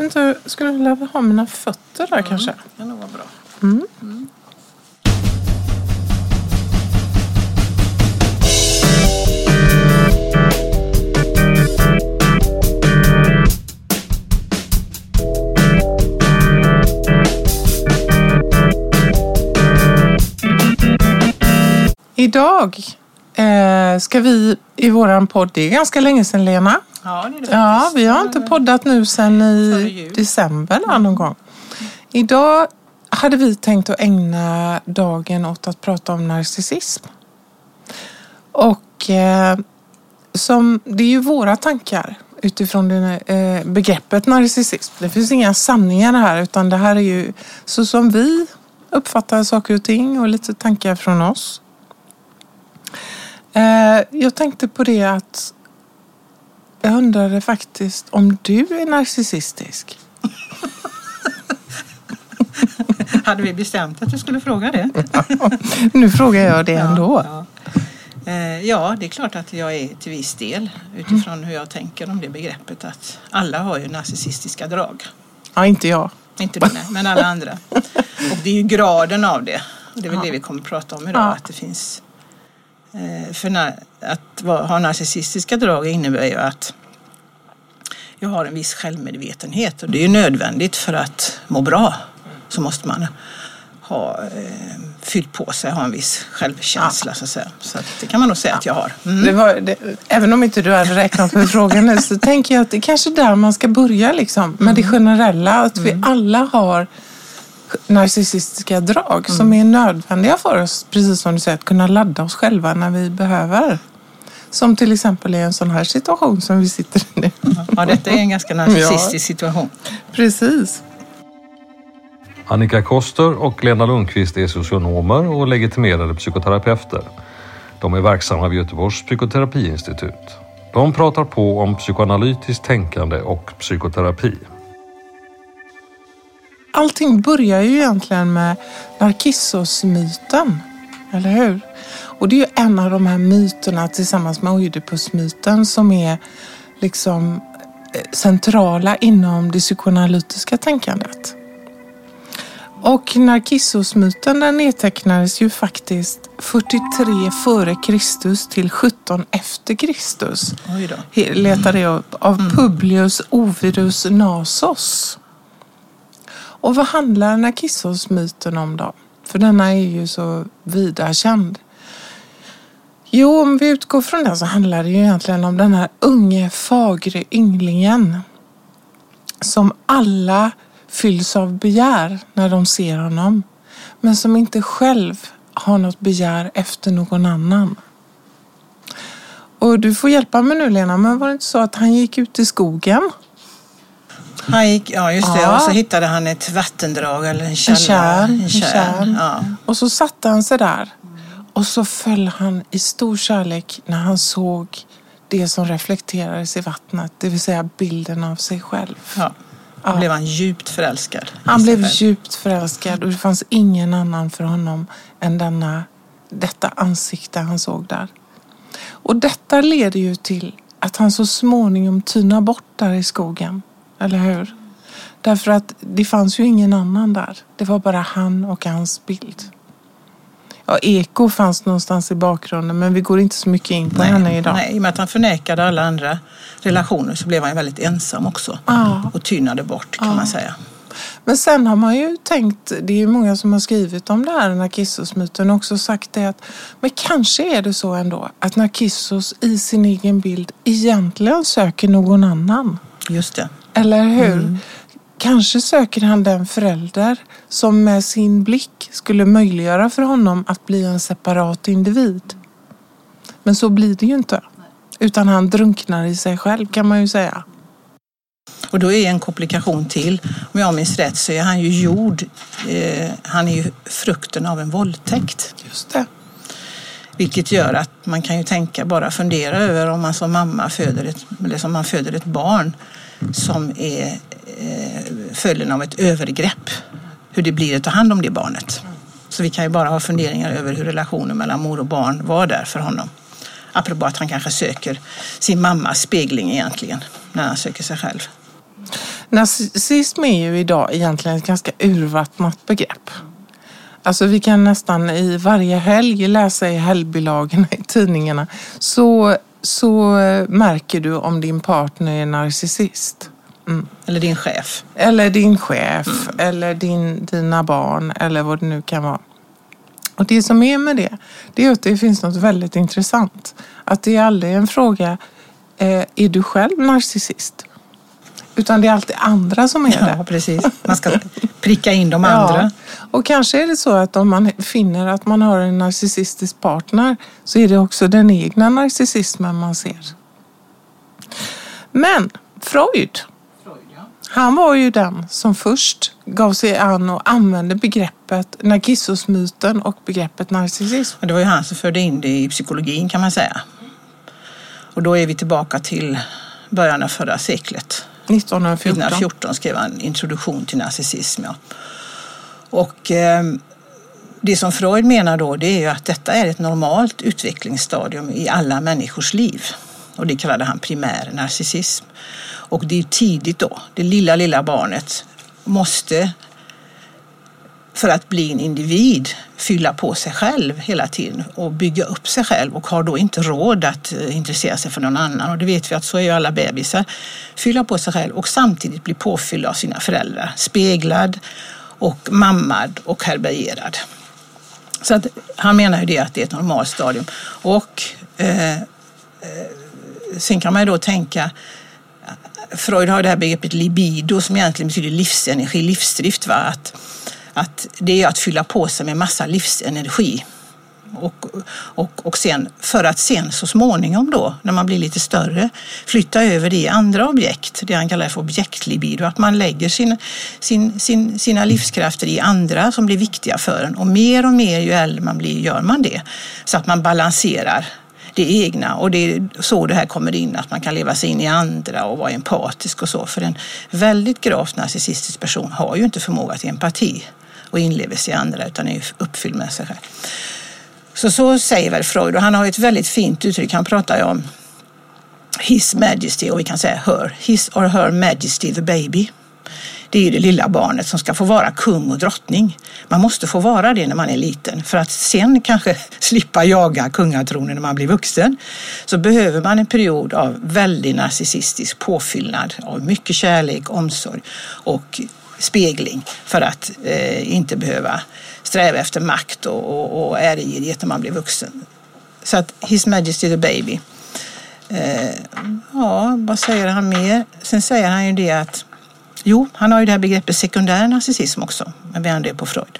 Inte, skulle vilja ha mina fötter där kanske? Det kan nog vara bra. Idag eh, ska vi i våran podd, det är ganska länge sedan Lena. Ja, det Ja, vi har inte poddat nu sedan i december någon gång. Idag hade vi tänkt att ägna dagen åt att prata om narcissism. Och eh, som, det är ju våra tankar utifrån det, eh, begreppet narcissism. Det finns inga sanningar här utan det här är ju så som vi uppfattar saker och ting och lite tankar från oss. Eh, jag tänkte på det att jag undrade faktiskt om du är narcissistisk. Hade vi bestämt att du skulle fråga det? Nu frågar jag det ändå. Ja, ja. Eh, ja, det är klart att jag är till viss del utifrån hur jag tänker om det begreppet att alla har ju narcissistiska drag. Ja, inte jag. Inte du, nej, men alla andra. Och det är ju graden av det. Och det är väl det vi kommer att prata om idag. Att det finns... Eh, för att ha narcissistiska drag innebär ju att jag har en viss självmedvetenhet och det är ju nödvändigt för att må bra. Så måste man ha eh, fyllt på sig, ha en viss självkänsla så säga. Så att det kan man nog säga att jag har. Mm. Det var, det, även om inte du hade räknat med frågan nu så tänker jag att det är kanske är där man ska börja liksom. Med det generella. Att vi alla har narcissistiska drag som är nödvändiga för oss. Precis som du säger, att kunna ladda oss själva när vi behöver. Som till exempel i en sån här situation som vi sitter i nu. Ja, detta är en ganska narcissistisk situation. Precis. Annika Koster och Lena Lundqvist är socionomer och legitimerade psykoterapeuter. De är verksamma vid Göteborgs psykoterapiinstitut. De pratar på om psykoanalytiskt tänkande och psykoterapi. Allting börjar ju egentligen med Narkissos-myten, eller hur? Och det är ju en av de här myterna tillsammans med Oidipusmyten som är liksom eh, centrala inom det psykoanalytiska tänkandet. Och Narkissos-myten den nedtecknades ju faktiskt 43 före Kristus till 17 efter Kristus. Letade jag av Publius Ovidus Nasos. Och vad handlar Narkissos-myten om då? För denna är ju så vida känd. Jo, om vi utgår från den så handlar det ju egentligen om den här unge fagre ynglingen som alla fylls av begär när de ser honom men som inte själv har något begär efter någon annan. Och du får hjälpa mig nu Lena, men var det inte så att han gick ut i skogen? Han gick, ja just det, Ja. och så hittade han ett vattendrag eller en källa. tjärn, en tjärn. tjärn. Ja. Och så satte han sig där. Och så föll han i stor kärlek när han såg det som reflekterades i vattnet, det vill säga bilden av sig själv. Ja. Då Ja. blev han djupt förälskad. Han blev själv. djupt förälskad och det fanns ingen annan för honom än denna, detta ansikte han såg där. Och detta leder ju till att han så småningom tynar bort där i skogen. Eller hur? Därför att det fanns ju ingen annan där. Det var bara han och hans bild. Ja, Eko fanns någonstans i bakgrunden men vi går inte så mycket in på henne idag. Nej, i och med att han förnekade alla andra relationer så blev han väldigt ensam också. Ja. Och tynade bort kan Ja. man säga. Men sen har man ju tänkt, det är ju många som har skrivit om det här Narkissos-myten och också sagt det att men kanske är det så ändå att Narkissos i sin egen bild egentligen söker någon annan. Just det. Eller hur? Kanske söker han den förälder som med sin blick skulle möjliggöra för honom att bli en separat individ. Men så blir det ju inte. Utan han drunknar i sig själv kan man ju säga. Och då är en komplikation till. Om jag minns rätt så är han ju gjord, eh, han är ju frukten av en våldtäkt. Just det. Vilket gör att man kan ju tänka, bara fundera över om man som mamma föder ett, eller som man föder ett barn som är eh, följden av ett övergrepp. Hur det blir att ta hand om det barnet. Så vi kan ju bara ha funderingar över hur relationen mellan mor och barn var där för honom. Apropå att han kanske söker sin mammas spegling egentligen, när han söker sig själv. Narcissism är ju idag egentligen ett ganska urvattnat begrepp. Alltså vi kan nästan i varje helg läsa i helgbilagorna i tidningarna så, så märker du om din partner är narcissist. Mm. Eller din chef. Eller din chef, mm. eller din, dina barn eller vad det nu kan vara. Och det som är med det, det är att det finns något väldigt intressant. Att det är aldrig en fråga, eh, är du själv narcissist? Utan det är alltid andra som är det. Ja, precis. Man ska pricka in de andra. Ja. Och kanske är det så att om man finner att man har en narcissistisk partner så är det också den egna narcissismen man ser. Men Freud, han var ju den som först gav sig an och använde begreppet narkissosmyten och begreppet narcissism. Det var ju han som förde in det i psykologin kan man säga. Och då är vi tillbaka till början av förra seklet. 1914. 1914 skrev han Introduktion till narcissism. Ja. Och eh, det som Freud menar då det är ju att detta är ett normalt utvecklingsstadium i alla människors liv. Och det kallade han primär narcissism. Och det är tidigt då. Det lilla, lilla barnet måste för att bli en individ fylla på sig själv hela tiden och bygga upp sig själv och har då inte råd att eh, intressera sig för någon annan. Och det vet vi att så är ju alla bebisar. Fylla på sig själv och samtidigt bli påfylld av sina föräldrar. Speglad och mammad och härbärgerad. Så att han menar ju det att det är ett normalt stadium. Och eh, eh, sen kan man ju då tänka Freud har det här begreppet libido som egentligen betyder livsenergi, livsdrift. Va? Att, att det är att fylla på sig med massa livsenergi. Och, och, och sen, för att sen så småningom då, när man blir lite större, flytta över det i andra objekt, det han kallar för objektlibido, att man lägger sin, sin, sin, sina livskrafter i andra som blir viktiga för en. Och mer och mer ju äldre man blir gör man det, så att man balanserar det egna och det är så det här kommer in, att man kan leva sig in i andra och vara empatisk och så. För en väldigt gravt narcissistisk person har ju inte förmåga till empati och inlevelse i andra utan är uppfylld med sig själv. Så så säger väl Freud och han har ett väldigt fint uttryck. Han pratar ju om His Majesty och vi kan säga her, His or Her Majesty the baby det är ju det lilla barnet som ska få vara kung och drottning. Man måste få vara det när man är liten för att sen kanske slippa jaga kungatronen när man blir vuxen. Så behöver man en period av väldigt narcissistisk påfyllnad av mycket kärlek, omsorg och spegling för att eh, inte behöva sträva efter makt och, och, och äregirighet när man blir vuxen. Så att His Majesty the Baby. Eh, ja, vad säger han mer? Sen säger han ju det att Jo, han har ju det här begreppet sekundär narcissism också, men vi det på Freud.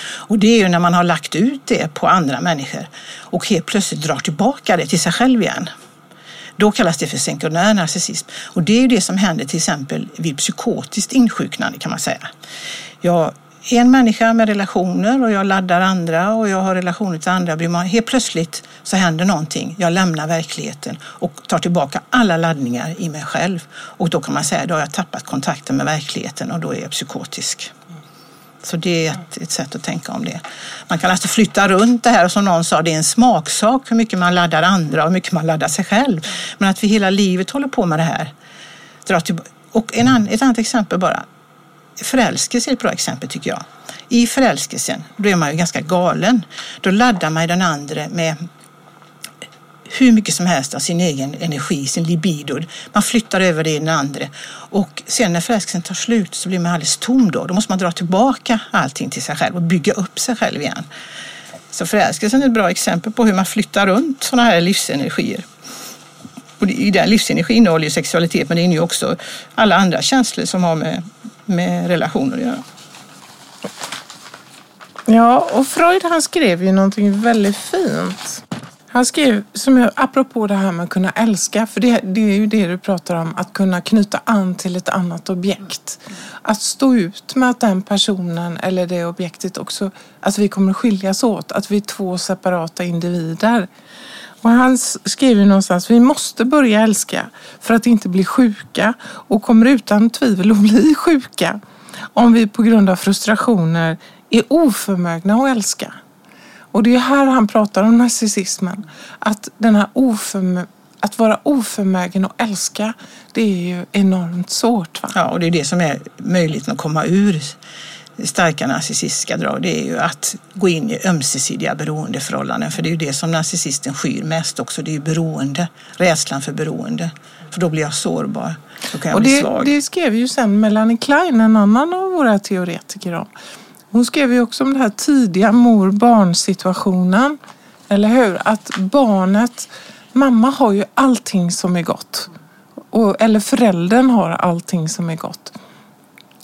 Och det är ju när man har lagt ut det på andra människor och helt plötsligt drar tillbaka det till sig själv igen. Då kallas det för sekundär narcissism. Och det är ju det som händer till exempel vid psykotiskt insjuknande kan man säga. Jag är en människa med relationer och jag laddar andra och jag har relationer till andra. Helt plötsligt så händer någonting. Jag lämnar verkligheten och tar tillbaka alla laddningar i mig själv. Och då kan man säga att har jag tappat kontakten med verkligheten och då är jag psykotisk. Så det är ett, ett, sätt att tänka om det. Man kan alltså flytta runt det här och som någon sa, det är en smaksak hur mycket man laddar andra och hur mycket man laddar sig själv. Men att vi hela livet håller på med det här. Och en, ett annat exempel bara. Förälskelse är ett bra exempel tycker jag. I förälskelsen, då är man ju ganska galen. Då laddar man den andra med hur mycket som helst av sin egen energi, sin libido. Man flyttar över det i den andra. Och sen när förälskelsen tar slut så blir man alldeles tom då. Då måste man dra tillbaka allting till sig själv och bygga upp sig själv igen. Så förälskelsen är ett bra exempel på hur man flyttar runt sådana här livsenergier. Och i den livsenergin innehåller ju sexualitet men det innehåller också alla andra känslor som har med, med relationer att göra. Ja, och Freud han skrev ju någonting väldigt fint. Han skrev, som jag, apropå det här med att kunna älska, för det, det är ju det du pratar om, att kunna knyta an till ett annat objekt. Att stå ut med att den personen eller det objektet också, att vi kommer skiljas åt, att vi är två separata individer. Och han skriver någonstans, vi måste börja älska för att inte bli sjuka och kommer utan tvivel att bli sjuka om vi på grund av frustrationer är oförmögna att älska. Och det är här han pratar om narcissismen. Att, den här oförmö att vara oförmögen att älska, det är ju enormt svårt. Va? Ja, och det är det som är möjligheten att komma ur starka narcissistiska drag. Det är ju att gå in i ömsesidiga beroendeförhållanden. För det är ju det som narcissisten skyr mest också. Det är ju beroende, rädslan för beroende. För då blir jag sårbar. Då kan jag och bli det, svag. det skrev ju sen Melanie Klein, en annan av våra teoretiker om. Hon skrev ju också om den här tidiga mor-barn situationen. Eller hur? Att barnet, mamma har ju allting som är gott. Och, eller föräldern har allting som är gott.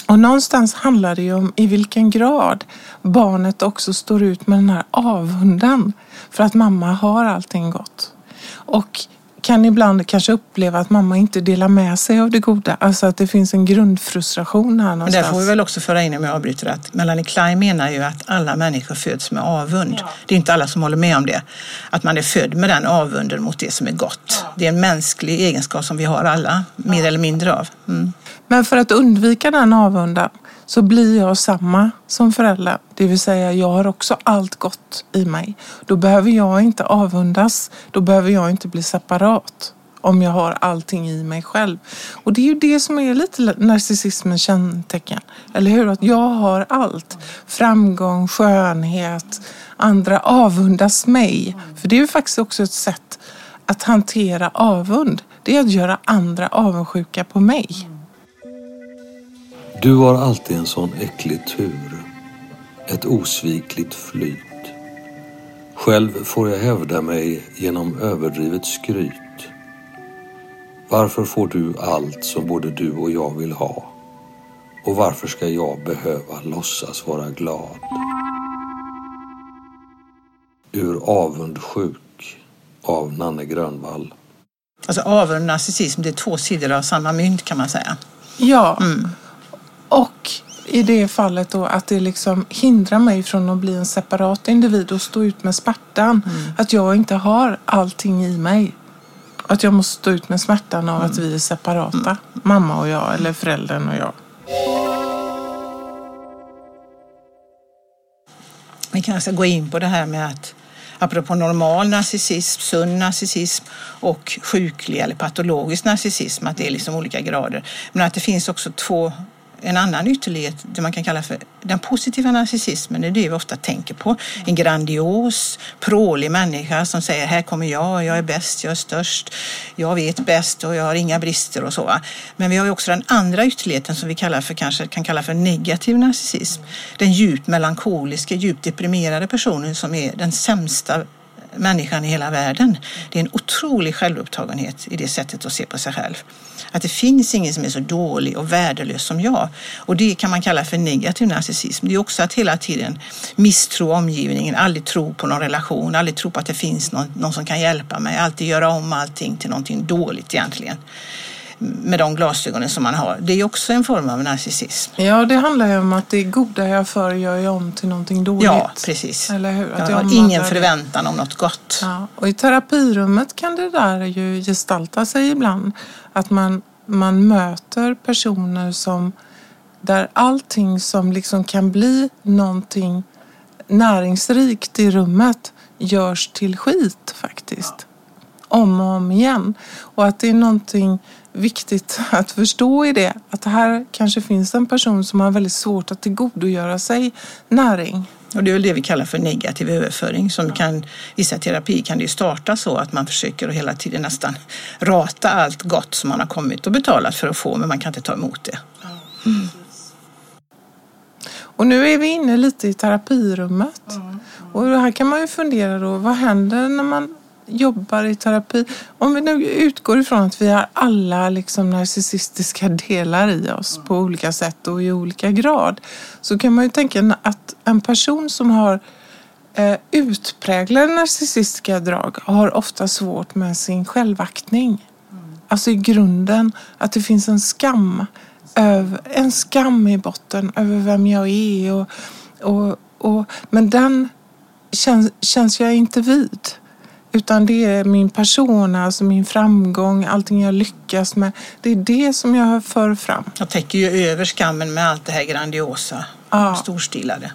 Och någonstans handlar det ju om i vilken grad barnet också står ut med den här avunden för att mamma har allting gott. Och kan ibland kanske uppleva att mamma inte delar med sig av det goda. Alltså att det finns en grundfrustration här Men någonstans. där får vi väl också föra in, om jag avbryter, att Melanie Klein menar ju att alla människor föds med avund. Det är inte alla som håller med om det. Att man är född med den avunden mot det som är gott. Det är en mänsklig egenskap som vi har alla, mer eller mindre av. Mm. Men för att undvika den avundan så blir jag samma som förälder. Det vill säga jag har också allt gott i mig. Då behöver jag inte avundas. Då behöver jag inte bli separat om jag har allting i mig själv. Och det är ju det som är lite narcissismens kännetecken. Eller hur? Att jag har allt. Framgång, skönhet, andra avundas mig. För det är ju faktiskt också ett sätt att hantera avund. Det är att göra andra avundsjuka på mig. Du har alltid en sån äcklig tur. Ett osvikligt flyt. Själv får jag hävda mig genom överdrivet skryt. Varför får du allt som både du och jag vill ha? Och varför ska jag behöva låtsas vara glad? Ur Avundsjuk av Nanne Grönvall. Alltså avund och narcissism, det är två sidor av samma mynt kan man säga. Ja. Och i det fallet då att det liksom hindrar mig från att bli en separat individ och stå ut med smärtan. Att jag inte har allting i mig. Att jag måste stå ut med smärtan av att vi är separata. Mamma och jag eller föräldern och jag. Vi kanske ska gå in på det här med att apropå normal narcissism, sund narcissism och sjuklig eller patologisk narcissism, att det är liksom olika grader. Men att det finns också två en annan ytterlighet, det man kan kalla för den positiva narcissismen, det är det vi ofta tänker på. En grandios, prålig människa som säger här kommer jag, jag är bäst, jag är störst, jag vet bäst och jag har inga brister och så. Va? Men vi har ju också den andra ytterligheten som vi kallar för, kanske kan kalla för negativ narcissism. Den djupt melankoliska, djupt deprimerade personen som är den sämsta människan i hela världen. Det är en otrolig självupptagenhet i det sättet att se på sig själv. Att det finns ingen som är så dålig och värdelös som jag. Och det kan man kalla för negativ narcissism. Det är också att hela tiden misstro omgivningen, aldrig tro på någon relation, aldrig tro på att det finns någon, någon som kan hjälpa mig, alltid göra om allting till någonting dåligt egentligen. Med de glasögonen som man har. Det är också en form av narcissism. Ja, det handlar ju om att det goda jag för gör jag om till någonting dåligt. Ja, precis. Eller hur? Att Jag har ingen det. förväntan om något gott. Ja, och i terapirummet kan det där ju gestalta sig ibland. Att man, man möter personer som där allting som liksom kan bli någonting näringsrikt i rummet görs till skit faktiskt. Om och om igen. Och att det är någonting viktigt att förstå i det. Att här kanske finns en person som har väldigt svårt att tillgodogöra sig näring. Och det är väl det vi kallar för negativ överföring. Som kan, vissa terapier kan det ju starta så att man försöker att hela tiden nästan rata allt gott som man har kommit och betalat för att få men man kan inte ta emot det. Och nu är vi inne lite i terapirummet. Och här kan man ju fundera då, vad händer när man jobbar i terapi? Om vi nu utgår ifrån att vi har alla liksom narcissistiska delar i oss på olika sätt och i olika grad. Så kan man ju tänka att en person som har eh, utpräglade narcissistiska drag har ofta svårt med sin självaktning. Alltså i grunden att det finns en skam. En skam i botten över vem jag är. Och, och, och, men den känns, känns jag inte vid. Utan det är min persona, alltså min framgång, allting jag lyckas med. Det är det som jag för fram. Jag täcker ju över skammen med allt det här grandiosa, Ja. storstilade.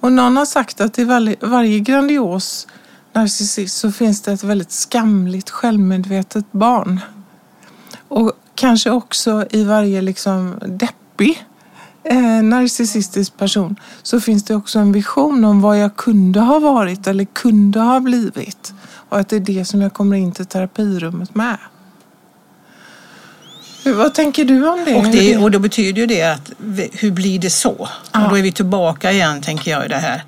Och någon har sagt att i varje, varje grandios narcissist så finns det ett väldigt skamligt självmedvetet barn. Och kanske också i varje liksom deppig eh, narcissistisk person så finns det också en vision om vad jag kunde ha varit eller kunde ha blivit. Och att det är det som jag kommer in till terapirummet med. Vad tänker du om det? Och, det, och då betyder ju det att hur blir det så? Ja. Och då är vi tillbaka igen tänker jag i det här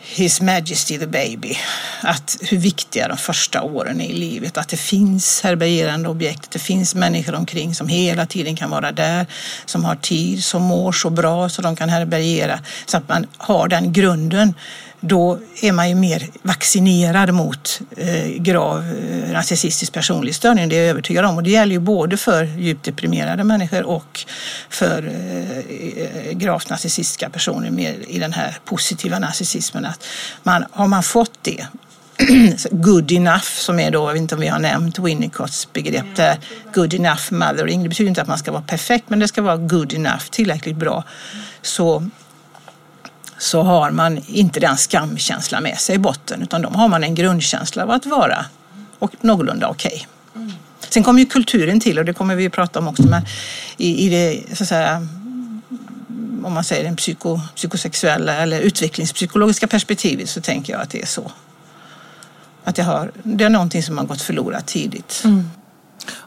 His Majesty the Baby. Att hur viktiga de första åren är i livet. Att det finns härbärgerande objekt. Det finns människor omkring som hela tiden kan vara där. Som har tid, som mår så bra så de kan härbärgera. Så att man har den grunden då är man ju mer vaccinerad mot eh, grav eh, narcissistisk narcissistisk personlighetsstörning, det är jag övertygad om. Och det gäller ju både för djupt deprimerade människor och för eh, eh gravt narcissistiska personer mer i den här positiva narcissismen. Att man, har man fått det good enough som är då, jag vet inte om vi har nämnt Winnicotts begrepp där, good enough mothering. Det betyder inte att man ska vara perfekt men det ska vara good enough, tillräckligt bra. Så så har man inte den skamkänsla med sig i botten utan då har man en grundkänsla av att vara och någorlunda okej. Okay. Sen kommer ju kulturen till och det kommer vi att prata om också. Men i, i det, så att säga, om man säger den psyko, psykosexuella eller utvecklingspsykologiska perspektivet så tänker jag att det är så. Att det, har, det är någonting som har gått förlorat tidigt. Mm.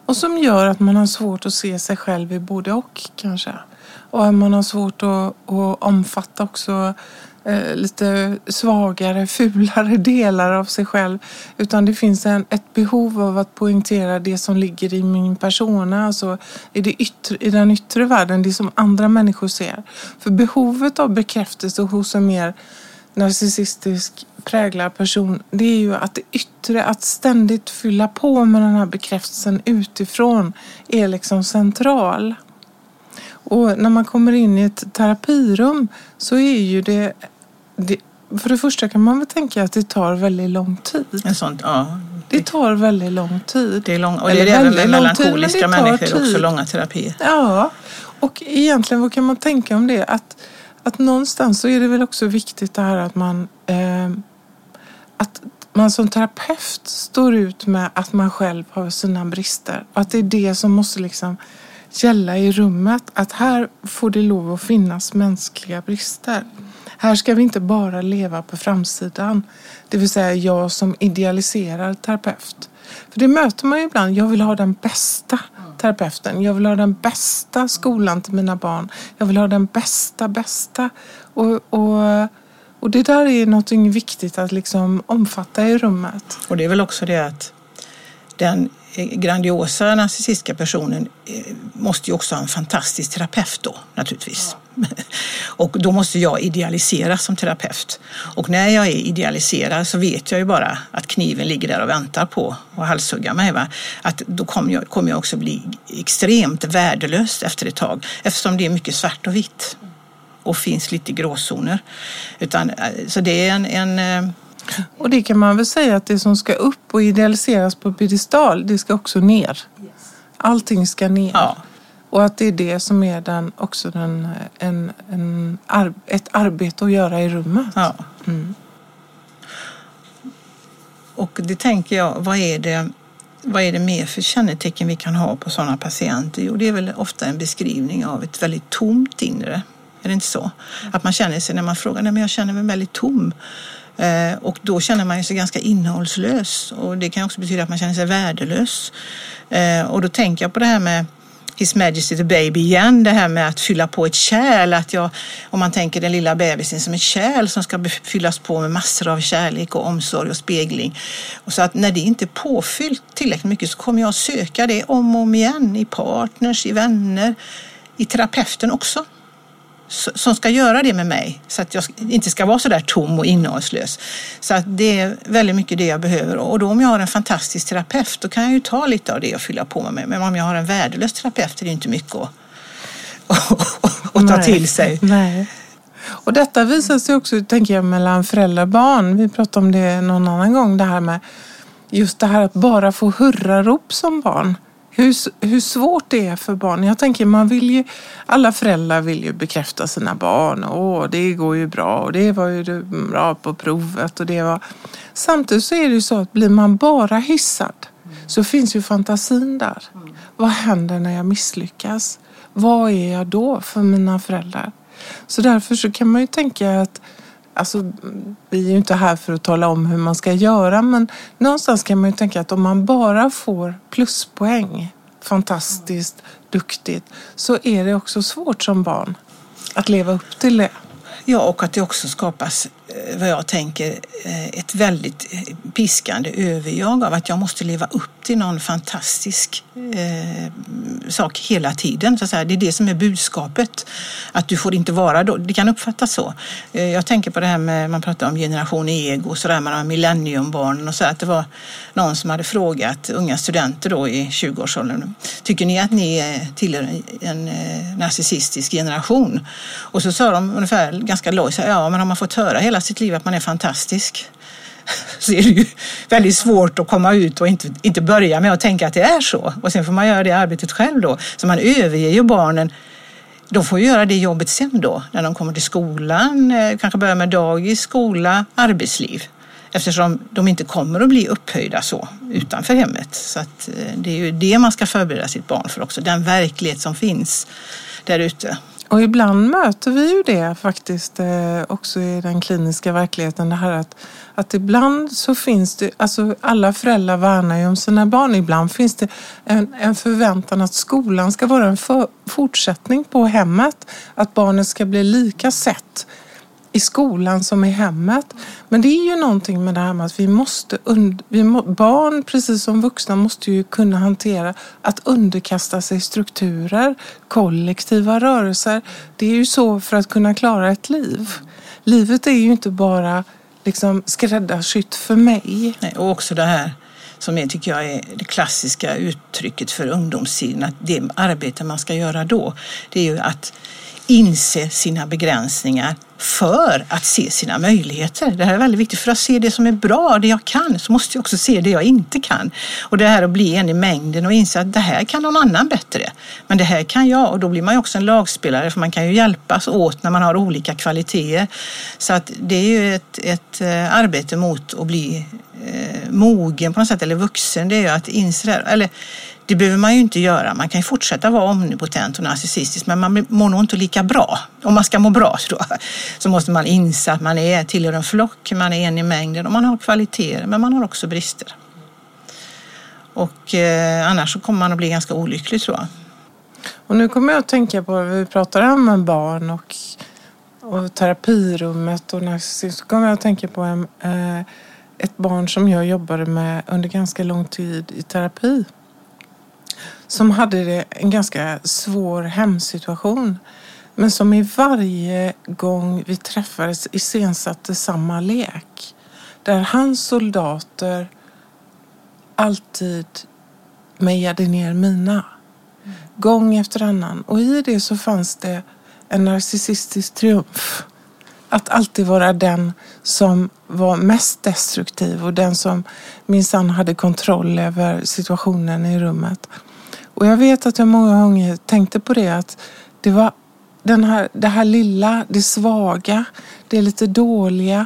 Och som gör att man har svårt att se sig själv i både och kanske? Och man har svårt att, att omfatta också eh, lite svagare, fulare delar av sig själv. Utan det finns en, ett behov av att poängtera det som ligger i min persona, alltså i, det yttre, i den yttre världen, det som andra människor ser. För behovet av bekräftelse hos en mer narcissistisk präglad person, det är ju att det yttre, att ständigt fylla på med den här bekräftelsen utifrån är liksom central. Och när man kommer in i ett terapirum så är ju det, det för det första kan man väl tänka att det tar väldigt lång tid. En sånt, ja. Det tar väldigt lång tid. Det är lång, och det är Eller även med melankoliska människor tid. också långa terapier. Ja, och egentligen vad kan man tänka om det? Att, att någonstans så är det väl också viktigt det här att man eh, att man som terapeut står ut med att man själv har sina brister. Och att det är det som måste liksom gälla i rummet. Att här får det lov att finnas mänskliga brister. Här ska vi inte bara leva på framsidan. Det vill säga jag som idealiserar terapeut. För det möter man ju ibland. Jag vill ha den bästa terapeuten. Jag vill ha den bästa skolan till mina barn. Jag vill ha den bästa, bästa. Och, och, och det där är något viktigt att liksom omfatta i rummet. Och det är väl också det att den grandiosa narcissistiska personen eh, måste ju också ha en fantastisk terapeut då naturligtvis. Ja. Och då måste jag idealiseras som terapeut. Och när jag är idealiserad så vet jag ju bara att kniven ligger där och väntar på att halshugga mig. Va? Att då kommer jag, kommer jag också bli extremt värdelös efter ett tag eftersom det är mycket svart och vitt och finns lite gråzoner. Utan, eh, så det är en, en eh, och det kan man väl säga att det som ska upp och idealiseras på piedestal, det ska också ner. Allting ska ner. Ja. Och att det är det som är den, också den, en, en, ett arbete att göra i rummet. Ja. Mm. Och det tänker jag, vad är det, vad är det mer för kännetecken vi kan ha på sådana patienter? Jo, det är väl ofta en beskrivning av ett väldigt tomt inre. Är det inte så? Att man känner sig när man frågar, nej men jag känner mig väldigt tom. Eh, och då känner man sig ganska innehållslös och det kan också betyda att man känner sig värdelös. Eh, och då tänker jag på det här med His Majesty the Baby igen, det här med att fylla på ett kärl. Att jag, om man tänker den lilla bebisen som ett kärl som ska fyllas på med massor av kärlek och omsorg och spegling. Och så att när det inte är påfyllt tillräckligt mycket så kommer jag söka det om och om igen i partners, i vänner, i terapeuten också som ska göra det med mig så att jag inte ska vara så där tom och innehållslös. Så att det är väldigt mycket det jag behöver och då om jag har en fantastisk terapeut då kan jag ju ta lite av det och fylla på med. Men om jag har en värdelös terapeut är det inte mycket att, att ta till sig. Nej. Och detta visar sig också, tänker jag, mellan föräldrar och barn. Vi pratade om det någon annan gång, det här med just det här att bara få hurrarop som barn hur, hur svårt det är för barn. Jag tänker man vill ju, alla föräldrar vill ju bekräfta sina barn. Åh, det går ju bra och det var ju bra på provet och det var... Samtidigt så är det ju så att blir man bara hissad så finns ju fantasin där. Vad händer när jag misslyckas? Vad är jag då för mina föräldrar? Så därför så kan man ju tänka att Alltså, vi är ju inte här för att tala om hur man ska göra men någonstans kan man ju tänka att om man bara får pluspoäng, fantastiskt, duktigt, så är det också svårt som barn att leva upp till det. Ja, och att det också skapas, Eh, vad jag tänker, eh, ett väldigt eh, piskande överjag av att jag måste leva upp till någon fantastisk eh, sak hela tiden. Så att säga. Det är det som är budskapet. Att du får inte vara då. Det kan uppfattas så. Eh, jag tänker på det här med, man pratar om generation ego, så där man millenniumbarnen och så. Att det var någon som hade frågat unga studenter då i 20-årsåldern. Tycker ni att ni tillhör en eh, narcissistisk generation? Och så sa de ungefär ganska lojt, ja men har man fått höra hela sitt liv att man är fantastisk så är det ju väldigt svårt att komma ut och inte, inte börja med att tänka att det är så. Och sen får man göra det arbetet själv då. Så man överger ju barnen de får göra det jobbet sen då, när de kommer till skolan, eh, kanske börjar med dagis, skola, arbetsliv. Eftersom de inte kommer att bli upphöjda så utanför hemmet. Så att eh, det är ju det man ska förbereda sitt barn för också, den verklighet som finns där ute. Och ibland möter vi ju det faktiskt eh, också i den kliniska verkligheten. Det här att, att ibland så finns det, alltså alla föräldrar värnar ju om sina barn. Ibland finns det en, en förväntan att skolan ska vara en för, fortsättning på hemmet. Att barnet ska bli lika sett i skolan som i hemmet. Men det är ju någonting med det här med att vi måste, vi må, barn precis som vuxna måste ju kunna hantera att underkasta sig strukturer, kollektiva rörelser. Det är ju så för att kunna klara ett liv. Livet är ju inte bara liksom skräddarsytt för mig. Nej, och också det här som jag tycker jag är det klassiska uttrycket för ungdomstiden, att det arbete man ska göra då, det är ju att inse sina begränsningar för att se sina möjligheter. Det här är väldigt viktigt. För att se det som är bra, det jag kan, så måste jag också se det jag inte kan. Och det här att bli en i mängden och inse att det här kan någon annan bättre. Men det här kan jag och då blir man ju också en lagspelare för man kan ju hjälpas åt när man har olika kvaliteter. Så att det är ju ett, ett eh, arbete mot att bli eh, mogen på något sätt eller vuxen. Det är ju att inse det här. Eller, det behöver man ju inte göra. Man kan ju fortsätta vara omnipotent och narcissistisk men man mår nog inte lika bra. Om man ska må bra då, så måste man inse att man är, tillhör en flock, man är en i mängden och man har kvaliteter men man har också brister. Och eh, annars så kommer man att bli ganska olycklig tror jag. Och nu kommer jag att tänka på, vi pratar om barn och, och terapirummet och narcissism, så kommer jag att tänka på en, eh, ett barn som jag jobbade med under ganska lång tid i terapi som hade en ganska svår hemsituation. Men som i varje gång vi träffades iscensatte samma lek. Där hans soldater alltid mejade ner mina. Gång efter annan. Och i det så fanns det en narcissistisk triumf. Att alltid vara den som var mest destruktiv och den som minsann hade kontroll över situationen i rummet. Och jag vet att jag många gånger tänkte på det att det var den här, det här lilla, det svaga, det lite dåliga.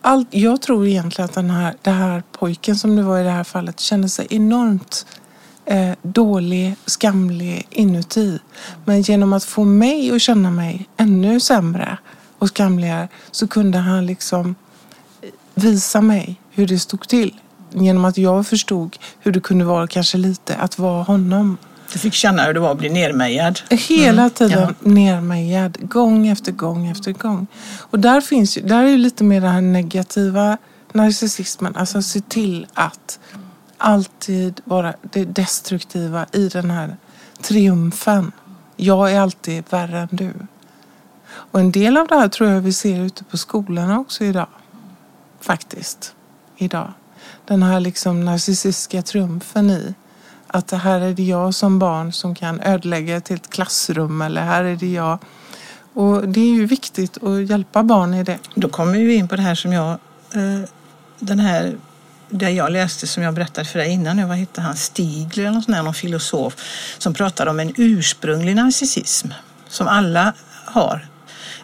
Allt, jag tror egentligen att den här, den här pojken som det var i det här fallet kände sig enormt eh, dålig, skamlig inuti. Men genom att få mig att känna mig ännu sämre och skamligare så kunde han liksom eh, visa mig hur det stod till genom att jag förstod hur det kunde vara kanske lite att vara honom. Du fick känna hur det var att bli nermejad? Hela mm. tiden ja. nermejad, gång efter gång efter gång. Och där finns ju, där är ju lite mer den här negativa narcissismen, alltså se till att alltid vara det destruktiva i den här triumfen. Jag är alltid värre än du. Och en del av det här tror jag vi ser ute på skolorna också idag. Faktiskt. Idag den här liksom narcissistiska triumfen i att det här är det jag som barn som kan ödelägga ett helt klassrum eller här är det jag. Och det är ju viktigt att hjälpa barn i det. Då kommer vi in på det här som jag, eh, den här det jag läste som jag berättade för dig innan nu, vad hette han, Stigler eller någon, någon filosof som pratade om en ursprunglig narcissism som alla har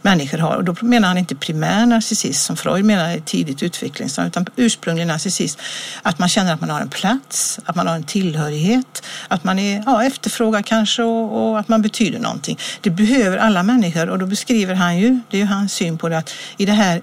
människor har. Och då menar han inte primär narcissism som Freud menar i tidigt utvecklingsstadium utan ursprunglig narcissism. Att man känner att man har en plats, att man har en tillhörighet, att man är ja, efterfrågad kanske och, och att man betyder någonting. Det behöver alla människor och då beskriver han ju, det är ju hans syn på det, att i det här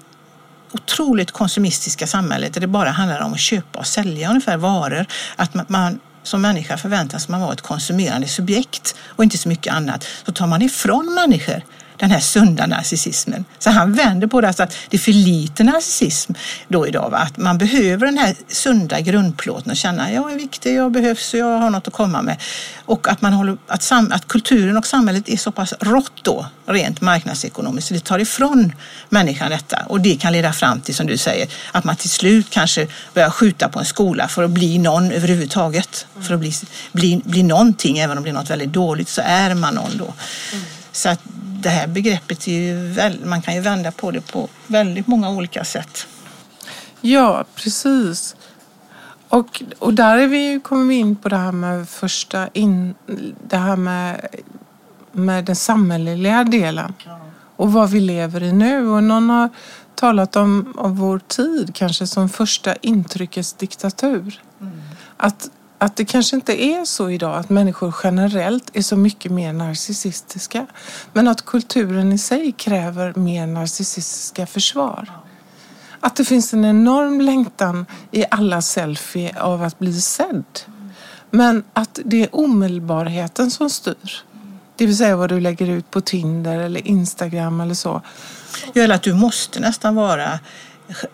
otroligt konsumistiska samhället där det bara handlar om att köpa och sälja ungefär varor. Att man, man som människa förväntas man vara ett konsumerande subjekt och inte så mycket annat. Så tar man ifrån människor den här sunda narcissismen. Så han vänder på det, alltså att det är för lite narcissism då idag. Va? Att man behöver den här sunda grundplåten och känna att jag är viktig, jag behövs och jag har något att komma med. Och att, man håller, att, sam, att kulturen och samhället är så pass rått då, rent marknadsekonomiskt, så det tar ifrån människan detta. Och det kan leda fram till, som du säger, att man till slut kanske börjar skjuta på en skola för att bli någon överhuvudtaget. För att bli, bli, bli någonting, även om det är något väldigt dåligt så är man någon då. Mm. Så att det här begreppet är ju väl, man kan ju vända på det på väldigt många olika sätt. Ja, precis. Och, och där är vi, kommer vi in på det här med första in, det här med, med den samhälleliga delen och vad vi lever i nu. Och någon har talat om, om vår tid kanske som första intryckets diktatur. Mm. Att att det kanske inte är så idag att människor generellt är så mycket mer narcissistiska. Men att kulturen i sig kräver mer narcissistiska försvar. Att det finns en enorm längtan i alla selfie av att bli sedd. Men att det är omedelbarheten som styr. Det vill säga vad du lägger ut på Tinder eller Instagram eller så. Ja, eller att du måste nästan vara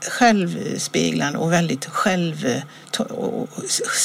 självspeglande och väldigt själv, och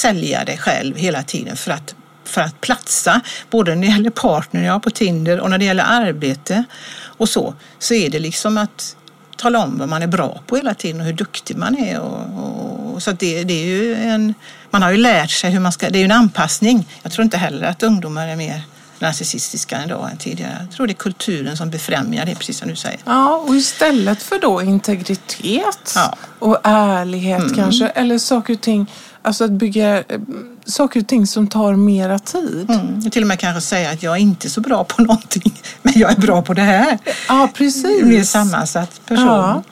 sälja dig själv hela tiden för att, för att platsa. Både när det gäller partner har på Tinder och när det gäller arbete och så. Så är det liksom att tala om vad man är bra på hela tiden och hur duktig man är. Och, och så det, det, är ju en, man har ju lärt sig hur man ska, det är ju en anpassning. Jag tror inte heller att ungdomar är mer narcissistiska idag än tidigare. Jag tror det är kulturen som befrämjar det, precis som du säger. Ja, och istället för då integritet ja. och ärlighet mm. kanske, eller saker och ting, alltså att bygga eh, saker och ting som tar mera tid. Mm. Till och med kanske säga att jag är inte så bra på någonting, men jag är bra på det här. Ja, precis. Mer sammansatt person. Ja.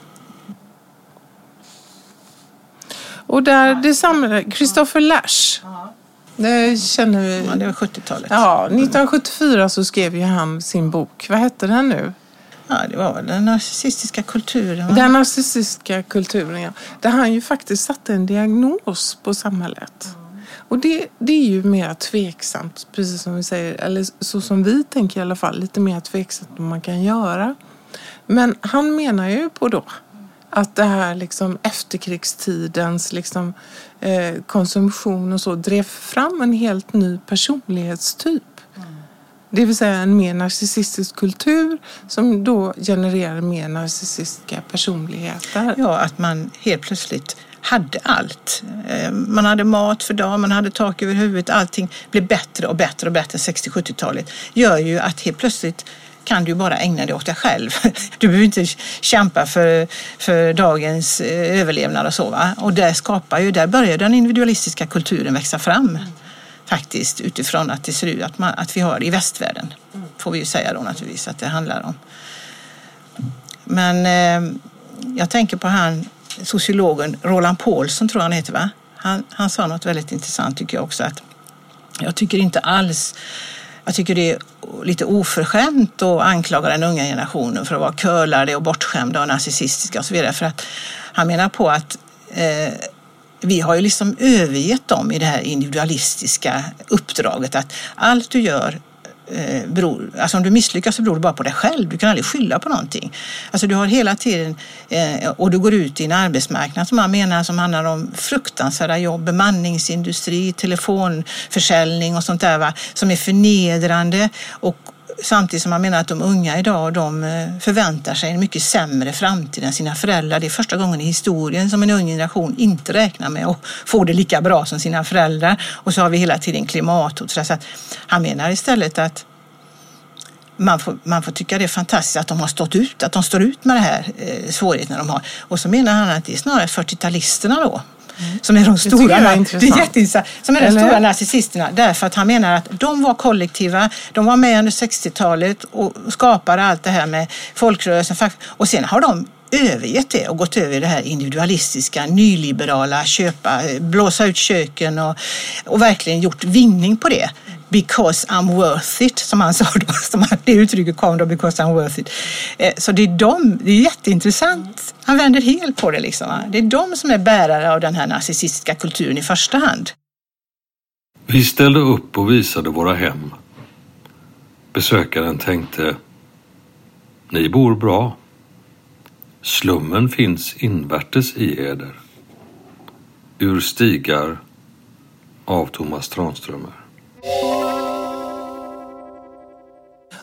Och där det samlade, Christopher Lash, det känner vi. Ja, det var 70-talet. Ja, 1974 så skrev ju han sin bok. Vad hette den nu? Ja, det var väl den narcissistiska kulturen. Va? Den narcissistiska kulturen, ja. Där han ju faktiskt satte en diagnos på samhället. Och det, det är ju mer tveksamt, precis som vi säger, eller så som vi tänker i alla fall, lite mer tveksamt om man kan göra. Men han menar ju på då att det här liksom efterkrigstidens liksom, eh, konsumtion och så drev fram en helt ny personlighetstyp. Mm. Det vill säga en mer narcissistisk kultur som då genererar mer narcissistiska personligheter. Ja, att man helt plötsligt hade allt. Eh, man hade mat för dagen, man hade tak över huvudet. Allting blev bättre och bättre och bättre 60-70-talet. gör ju att helt plötsligt kan du bara ägna dig åt dig själv. Du behöver inte kämpa för, för dagens eh, överlevnad och så. Va? Och där, skapar ju, där börjar den individualistiska kulturen växa fram. Mm. Faktiskt utifrån att det ser ut att, man, att vi har i västvärlden. Mm. Får vi ju säga då naturligtvis att det handlar om. Men eh, jag tänker på han sociologen Roland Paulsson tror jag han heter va? Han, han sa något väldigt intressant tycker jag också att jag tycker inte alls jag tycker det är lite oförskämt att anklaga den unga generationen för att vara curlade och bortskämda och narcissistiska och så vidare. För att han menar på att eh, vi har ju liksom övergett dem i det här individualistiska uppdraget att allt du gör eh, beror, alltså om du misslyckas så beror det bara på dig själv. Du kan aldrig skylla på någonting. Alltså du har hela tiden, eh, och du går ut i en arbetsmarknad som man menar som handlar om fruktansvärda jobb, bemanningsindustri, telefonförsäljning och sånt där va, som är förnedrande och Samtidigt som man menar att de unga idag de eh, förväntar sig en mycket sämre framtid än sina föräldrar. Det är första gången i historien som en ung generation inte räknar med att få det lika bra som sina föräldrar. Och så har vi hela tiden klimathot. Så att han menar istället att man får, man får tycka det är fantastiskt att de har stått ut, att de står ut med det här eh, svårigheterna de har. Och så menar han att det är snarare 40-talisterna då som är de stora, jag är det är intressant. jätteintressant, som är de Eller? stora narcissisterna. Därför att han menar att de var kollektiva, de var med under 60-talet och skapade allt det här med folkrörelsen. Och sen har de övergett det och gått över i det här individualistiska, nyliberala, köpa, blåsa ut köken och, och verkligen gjort vinning på det. Because I'm worth it, som han sa då. Som det uttrycket kom då, because I'm worth it. Eh, så det är de, det är jätteintressant. Han vänder helt på det liksom. Det är de som är bärare av den här narcissistiska kulturen i första hand. Vi ställde upp och visade våra hem. Besökaren tänkte, ni bor bra. Slummen finns invärtes i eder. Ur stigar av Thomas Tranströmer.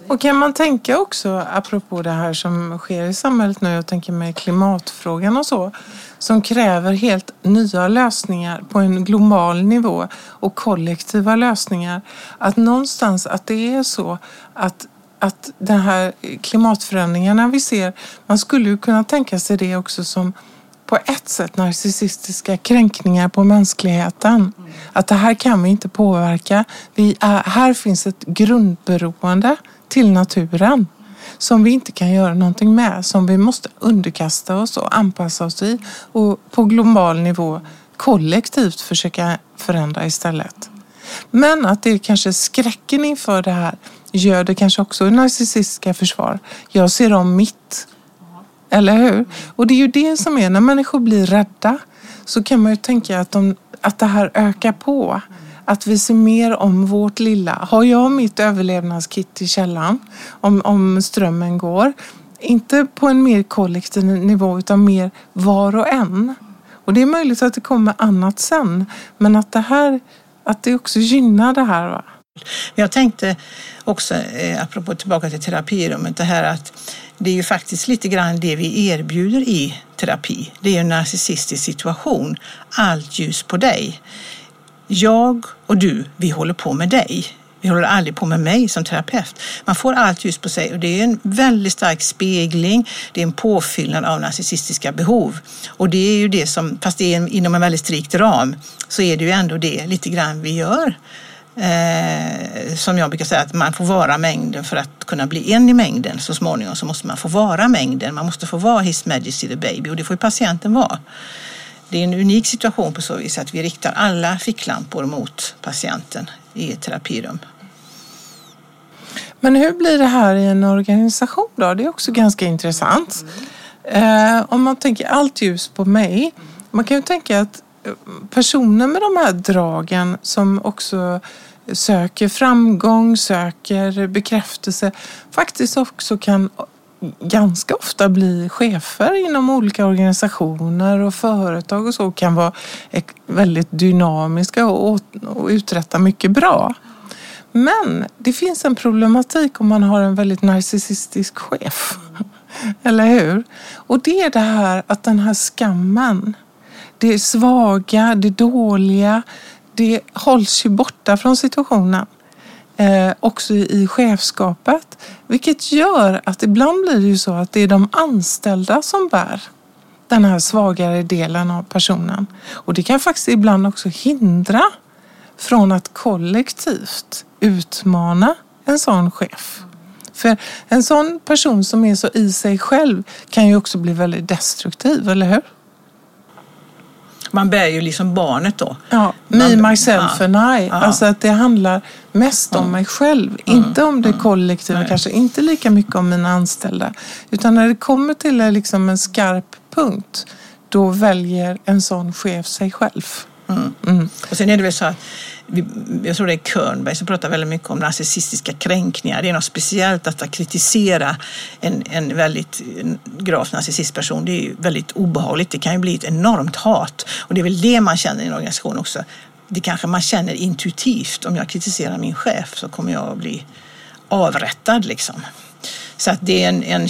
Och kan man tänka också, apropå det här som sker i samhället nu, jag tänker med klimatfrågan och så, som kräver helt nya lösningar på en global nivå och kollektiva lösningar. Att någonstans att det är så att att de här klimatförändringarna vi ser, man skulle ju kunna tänka sig det också som på ett sätt narcissistiska kränkningar på mänskligheten. Att det här kan vi inte påverka. Vi är, här finns ett grundberoende till naturen som vi inte kan göra någonting med, som vi måste underkasta oss och anpassa oss i och på global nivå kollektivt försöka förändra istället. Men att det är kanske skräcken inför det här gör det kanske också narcissistiska försvar. Jag ser om mitt. Eller hur? Och det är ju det som är, när människor blir rädda så kan man ju tänka att, de, att det här ökar på. Att vi ser mer om vårt lilla. Har jag mitt överlevnadskit i källaren om, om strömmen går? Inte på en mer kollektiv nivå utan mer var och en. Och det är möjligt att det kommer annat sen. Men att det här, att det också gynnar det här. Va? Jag tänkte också, eh, apropå tillbaka till terapirummet, det här att det är ju faktiskt lite grann det vi erbjuder i terapi. Det är ju en narcissistisk situation. Allt ljus på dig. Jag och du, vi håller på med dig. Vi håller aldrig på med mig som terapeut. Man får allt ljus på sig och det är en väldigt stark spegling. Det är en påfyllnad av narcissistiska behov. Och det är ju det som, fast det är inom en väldigt strikt ram, så är det ju ändå det lite grann vi gör. Eh, som jag brukar säga, att man får vara mängden för att kunna bli en i mängden så småningom så måste man få vara mängden. Man måste få vara His Majesty the Baby och det får ju patienten vara. Det är en unik situation på så vis att vi riktar alla ficklampor mot patienten i ett terapirum. Men hur blir det här i en organisation då? Det är också ganska intressant. Eh, om man tänker allt ljus på mig. Man kan ju tänka att eh, personer med de här dragen som också söker framgång, söker bekräftelse, faktiskt också kan ganska ofta bli chefer inom olika organisationer och företag och så kan vara väldigt dynamiska och, och uträtta mycket bra. Men det finns en problematik om man har en väldigt narcissistisk chef. Eller hur? Och det är det här att den här skammen, det svaga, det dåliga, det hålls ju borta från situationen. Eh, också i chefskapet. Vilket gör att ibland blir det ju så att det är de anställda som bär den här svagare delen av personen. Och det kan faktiskt ibland också hindra från att kollektivt utmana en sån chef. För en sån person som är så i sig själv kan ju också bli väldigt destruktiv, eller hur? Man bär ju liksom barnet då. Ja, me, myself ja. and I. Ja. Alltså att det handlar mest om mig själv. Inte om det kollektiva, Nej. kanske inte lika mycket om mina anställda. Utan när det kommer till eh, liksom en skarp punkt, då väljer en sån chef sig själv. Mm. Och sen är det väl så att, vi, jag tror det är Körnberg som pratar väldigt mycket om narcissistiska kränkningar. Det är något speciellt att, att kritisera en, en väldigt gravt narcissistperson. Det är ju väldigt obehagligt. Det kan ju bli ett enormt hat. Och det är väl det man känner i en organisation också. Det kanske man känner intuitivt. Om jag kritiserar min chef så kommer jag att bli avrättad liksom. Så att det är en, en,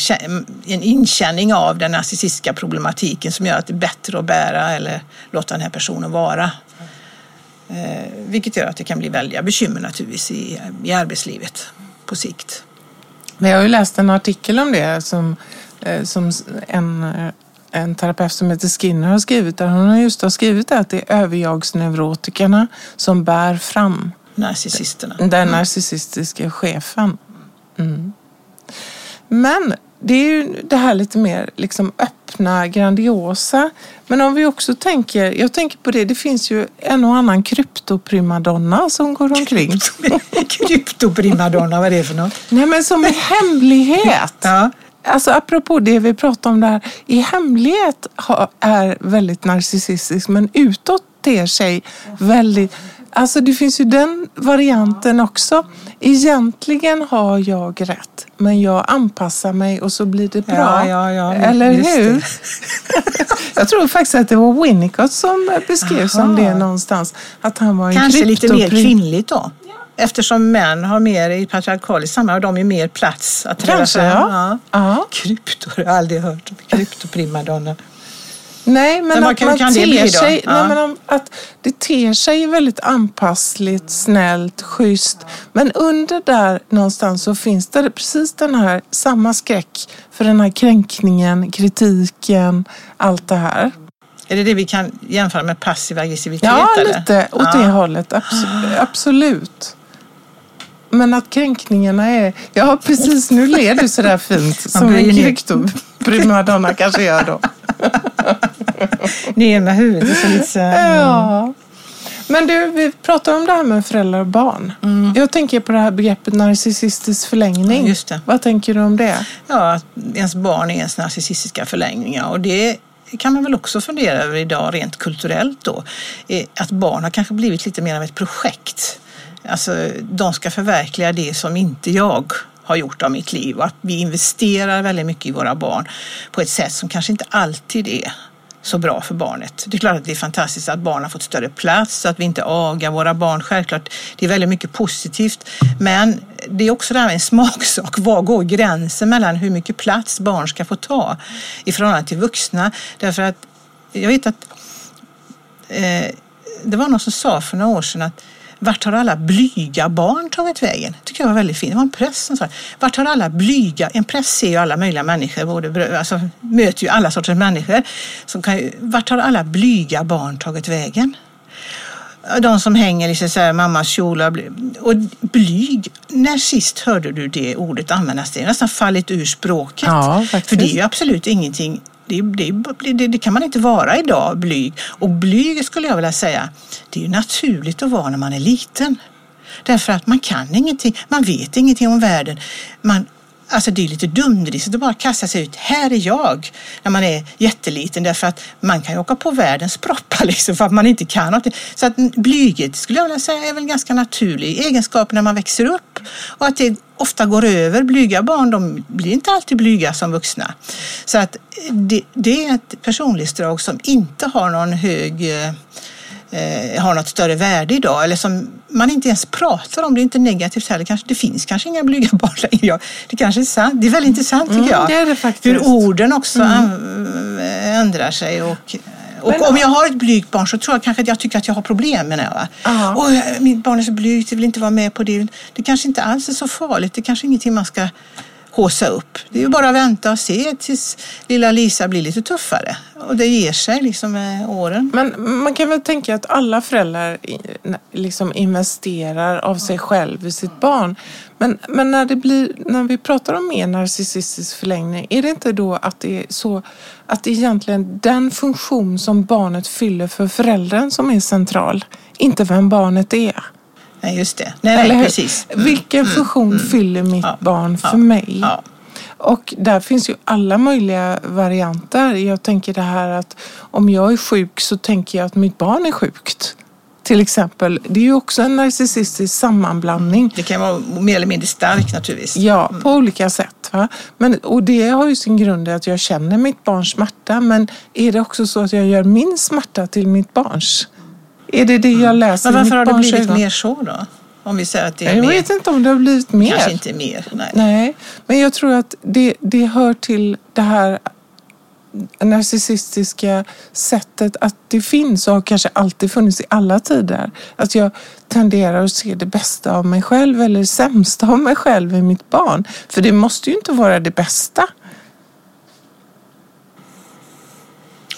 en inkänning av den narcissistiska problematiken som gör att det är bättre att bära eller låta den här personen vara. Eh, vilket gör att det kan bli väldiga bekymmer naturligtvis i, i arbetslivet på sikt. Men jag har ju läst en artikel om det som, eh, som en, eh, en terapeut som heter Skinner har skrivit där. Hon har just har skrivit att det är överjagsneurotikerna som bär fram Narcissisterna. den narcissistiska chefen. Mm. Men det är ju det här lite mer liksom öppna, grandiosa. Men om vi också tänker, jag tänker på det, det finns ju en och annan kryptoprimadonna som går omkring. Kryptoprimadonna, vad är det för något? Nej men som i hemlighet. Ja. Alltså apropå det vi pratade om där, i hemlighet är väldigt narcissistisk men utåt ter sig väldigt... Alltså det finns ju den varianten också. Egentligen har jag rätt men jag anpassar mig och så blir det bra. Ja, ja, ja, Eller hur? jag tror faktiskt att det var Winnicott som beskrev som det någonstans. Att han var en Kanske lite mer kvinnligt då? Eftersom män har mer i patriarkaliskt har de ju mer plats att Kanske, fram. ja. ja. Krypto har jag aldrig hört. Kryptoprimadonna. Nej, men, Men att man kan det ter sig, Ja. nej, men om, att det ter sig väldigt anpassligt, snällt, schysst. Men under där någonstans så finns det precis den här samma skräck för den här kränkningen, kritiken, allt det här. Är det det vi kan jämföra med passiv aggressivitet? Ja, eller? lite åt Ja. det hållet. Abs- absolut. Men att kränkningarna är... Ja, precis. Nu ler du sådär fint. Som en kryptoprimadonna kanske gör då. Ner med huvudet och så lite så här, Ja. Men du, vi pratar om det här med föräldrar och barn. Jag tänker på det här begreppet narcissistisk förlängning. Just det. Vad tänker du om det? Ja, att ens barn är ens narcissistiska förlängningar. Och det kan man väl också fundera över idag rent kulturellt då. Eh, Att barn har kanske blivit lite mer av ett projekt. Alltså, de ska förverkliga det som inte jag har gjort av mitt liv. Och att vi investerar väldigt mycket i våra barn på ett sätt som kanske inte alltid är så bra för barnet. Det är klart att det är fantastiskt att barn har fått större plats, att vi inte agar våra barn. Självklart, det är väldigt mycket positivt. Men det är också det här med en smaksak. Var går gränsen mellan hur mycket plats barn ska få ta i förhållande till vuxna? Därför att jag vet att eh, det var någon som sa för några år sedan att vart har alla blyga barn tagit vägen? tycker jag var väldigt fint. Det var en präst som sa det. Vart har alla blyga... En präst ser ju alla möjliga människor, både, alltså, möter ju alla sorters människor. Som kan ju, vart har alla blyga barn tagit vägen? De som hänger i så här, mammas kjolar. Och blyg, när sist hörde du det ordet användas? Det är nästan fallit ur språket. Ja. För det är ju absolut ingenting det, det, det, det kan man inte vara idag, blyg. Och blyg skulle jag vilja säga, det är ju naturligt att vara när man är liten. Därför att man kan ingenting, man vet ingenting om världen. Man, alltså det är lite dumdristigt att bara kasta sig ut, här är jag, när man är jätteliten. Därför att man kan ju åka på världens proppar liksom för att man inte kan något. Så att blyghet skulle jag vilja säga är väl en ganska naturlig egenskap när man växer upp. Och att det ofta går över. Blyga barn de blir inte alltid blyga som vuxna. Så att det, det är ett personlighetsdrag som inte har någon hög eh, eh, eh, har något större värde idag eller som man inte ens pratar om. Det är inte negativt heller. Kanske, det finns kanske inga blyga barn längre. Det kanske är sant. Det är väldigt intressant tycker Mm, jag. det är det faktiskt. Hur orden också an- ändrar sig. Och, och Men- om jag har ett blygt barn så tror jag kanske att jag tycker att jag har problem med det. Oj, mitt barn är så blygt, jag vill inte vara med på det. Det kanske inte alls är så farligt. Det kanske är ingenting man ska håsa upp. Det är ju bara att vänta och se tills lilla Lisa blir lite tuffare. Och det ger sig liksom med åren. Men man kan väl tänka att alla föräldrar liksom investerar av sig själv i sitt barn. Men, men när, det blir, när vi pratar om mer narcissistisk förlängning, är det inte då att det är så att det är egentligen den funktion som barnet fyller för föräldern som är central, inte vem barnet är? Nej, just det. Nej, Eller nej precis. Vilken funktion fyller mitt Ja, barn för ja, mig? ja. Och där finns ju alla möjliga varianter. Jag tänker det här att om jag är sjuk så tänker jag att mitt barn är sjukt. Till exempel. Det är ju också en narcissistisk sammanblandning. Det kan vara mer eller mindre starkt naturligtvis. Ja, på olika sätt. Va? Men, och det har ju sin grund i att jag känner mitt barns smärta. Men är det också så att jag gör min smärta till mitt barns? Är det det jag läser Men varför har det blivit ögon? mer så då? Om vi säger att det är Jag mer. vet inte om det har blivit mer. Kanske inte mer. Nej. Nej, men jag tror att det, det hör till det här narcissistiska sättet att det finns och har kanske alltid funnits i alla tider. Att jag tenderar att se det bästa av mig själv eller det sämsta av mig själv i mitt barn. För det måste ju inte vara det bästa.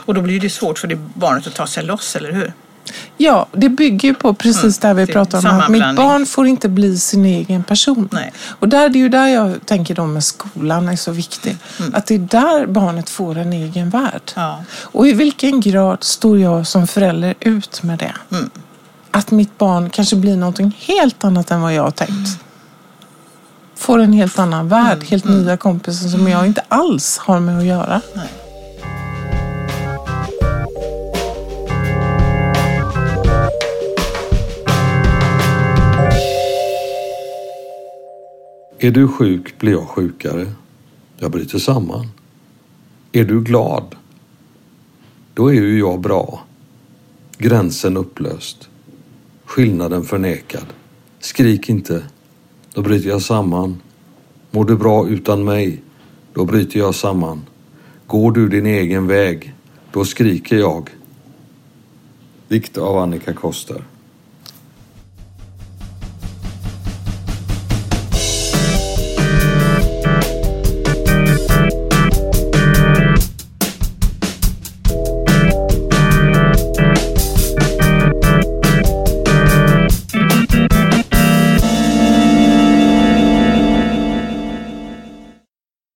Och då blir det svårt för det barnet att ta sig loss, eller hur? Ja, det bygger ju på precis Mm, vi det är pratar om att mitt barn får inte bli sin egen person. Nej. Och där, det är ju där jag tänker då med skolan är så viktig. Att det är där barnet får en egen värld. Mm. Ja. Och i vilken grad står jag som förälder ut med det? Mm. Att mitt barn kanske blir någonting helt annat än vad jag har tänkt. Får en helt annan värld, helt nya kompisar som jag inte alls har med att göra. Nej. Är du sjuk blir jag sjukare. Jag bryter samman. Är du glad? Då är ju jag bra. Gränsen upplöst. Skillnaden förnekad. Skrik inte. Då bryter jag samman. Mår du bra utan mig? Då bryter jag samman. Går du din egen väg? Då skriker jag. Dikt av Annika Koster.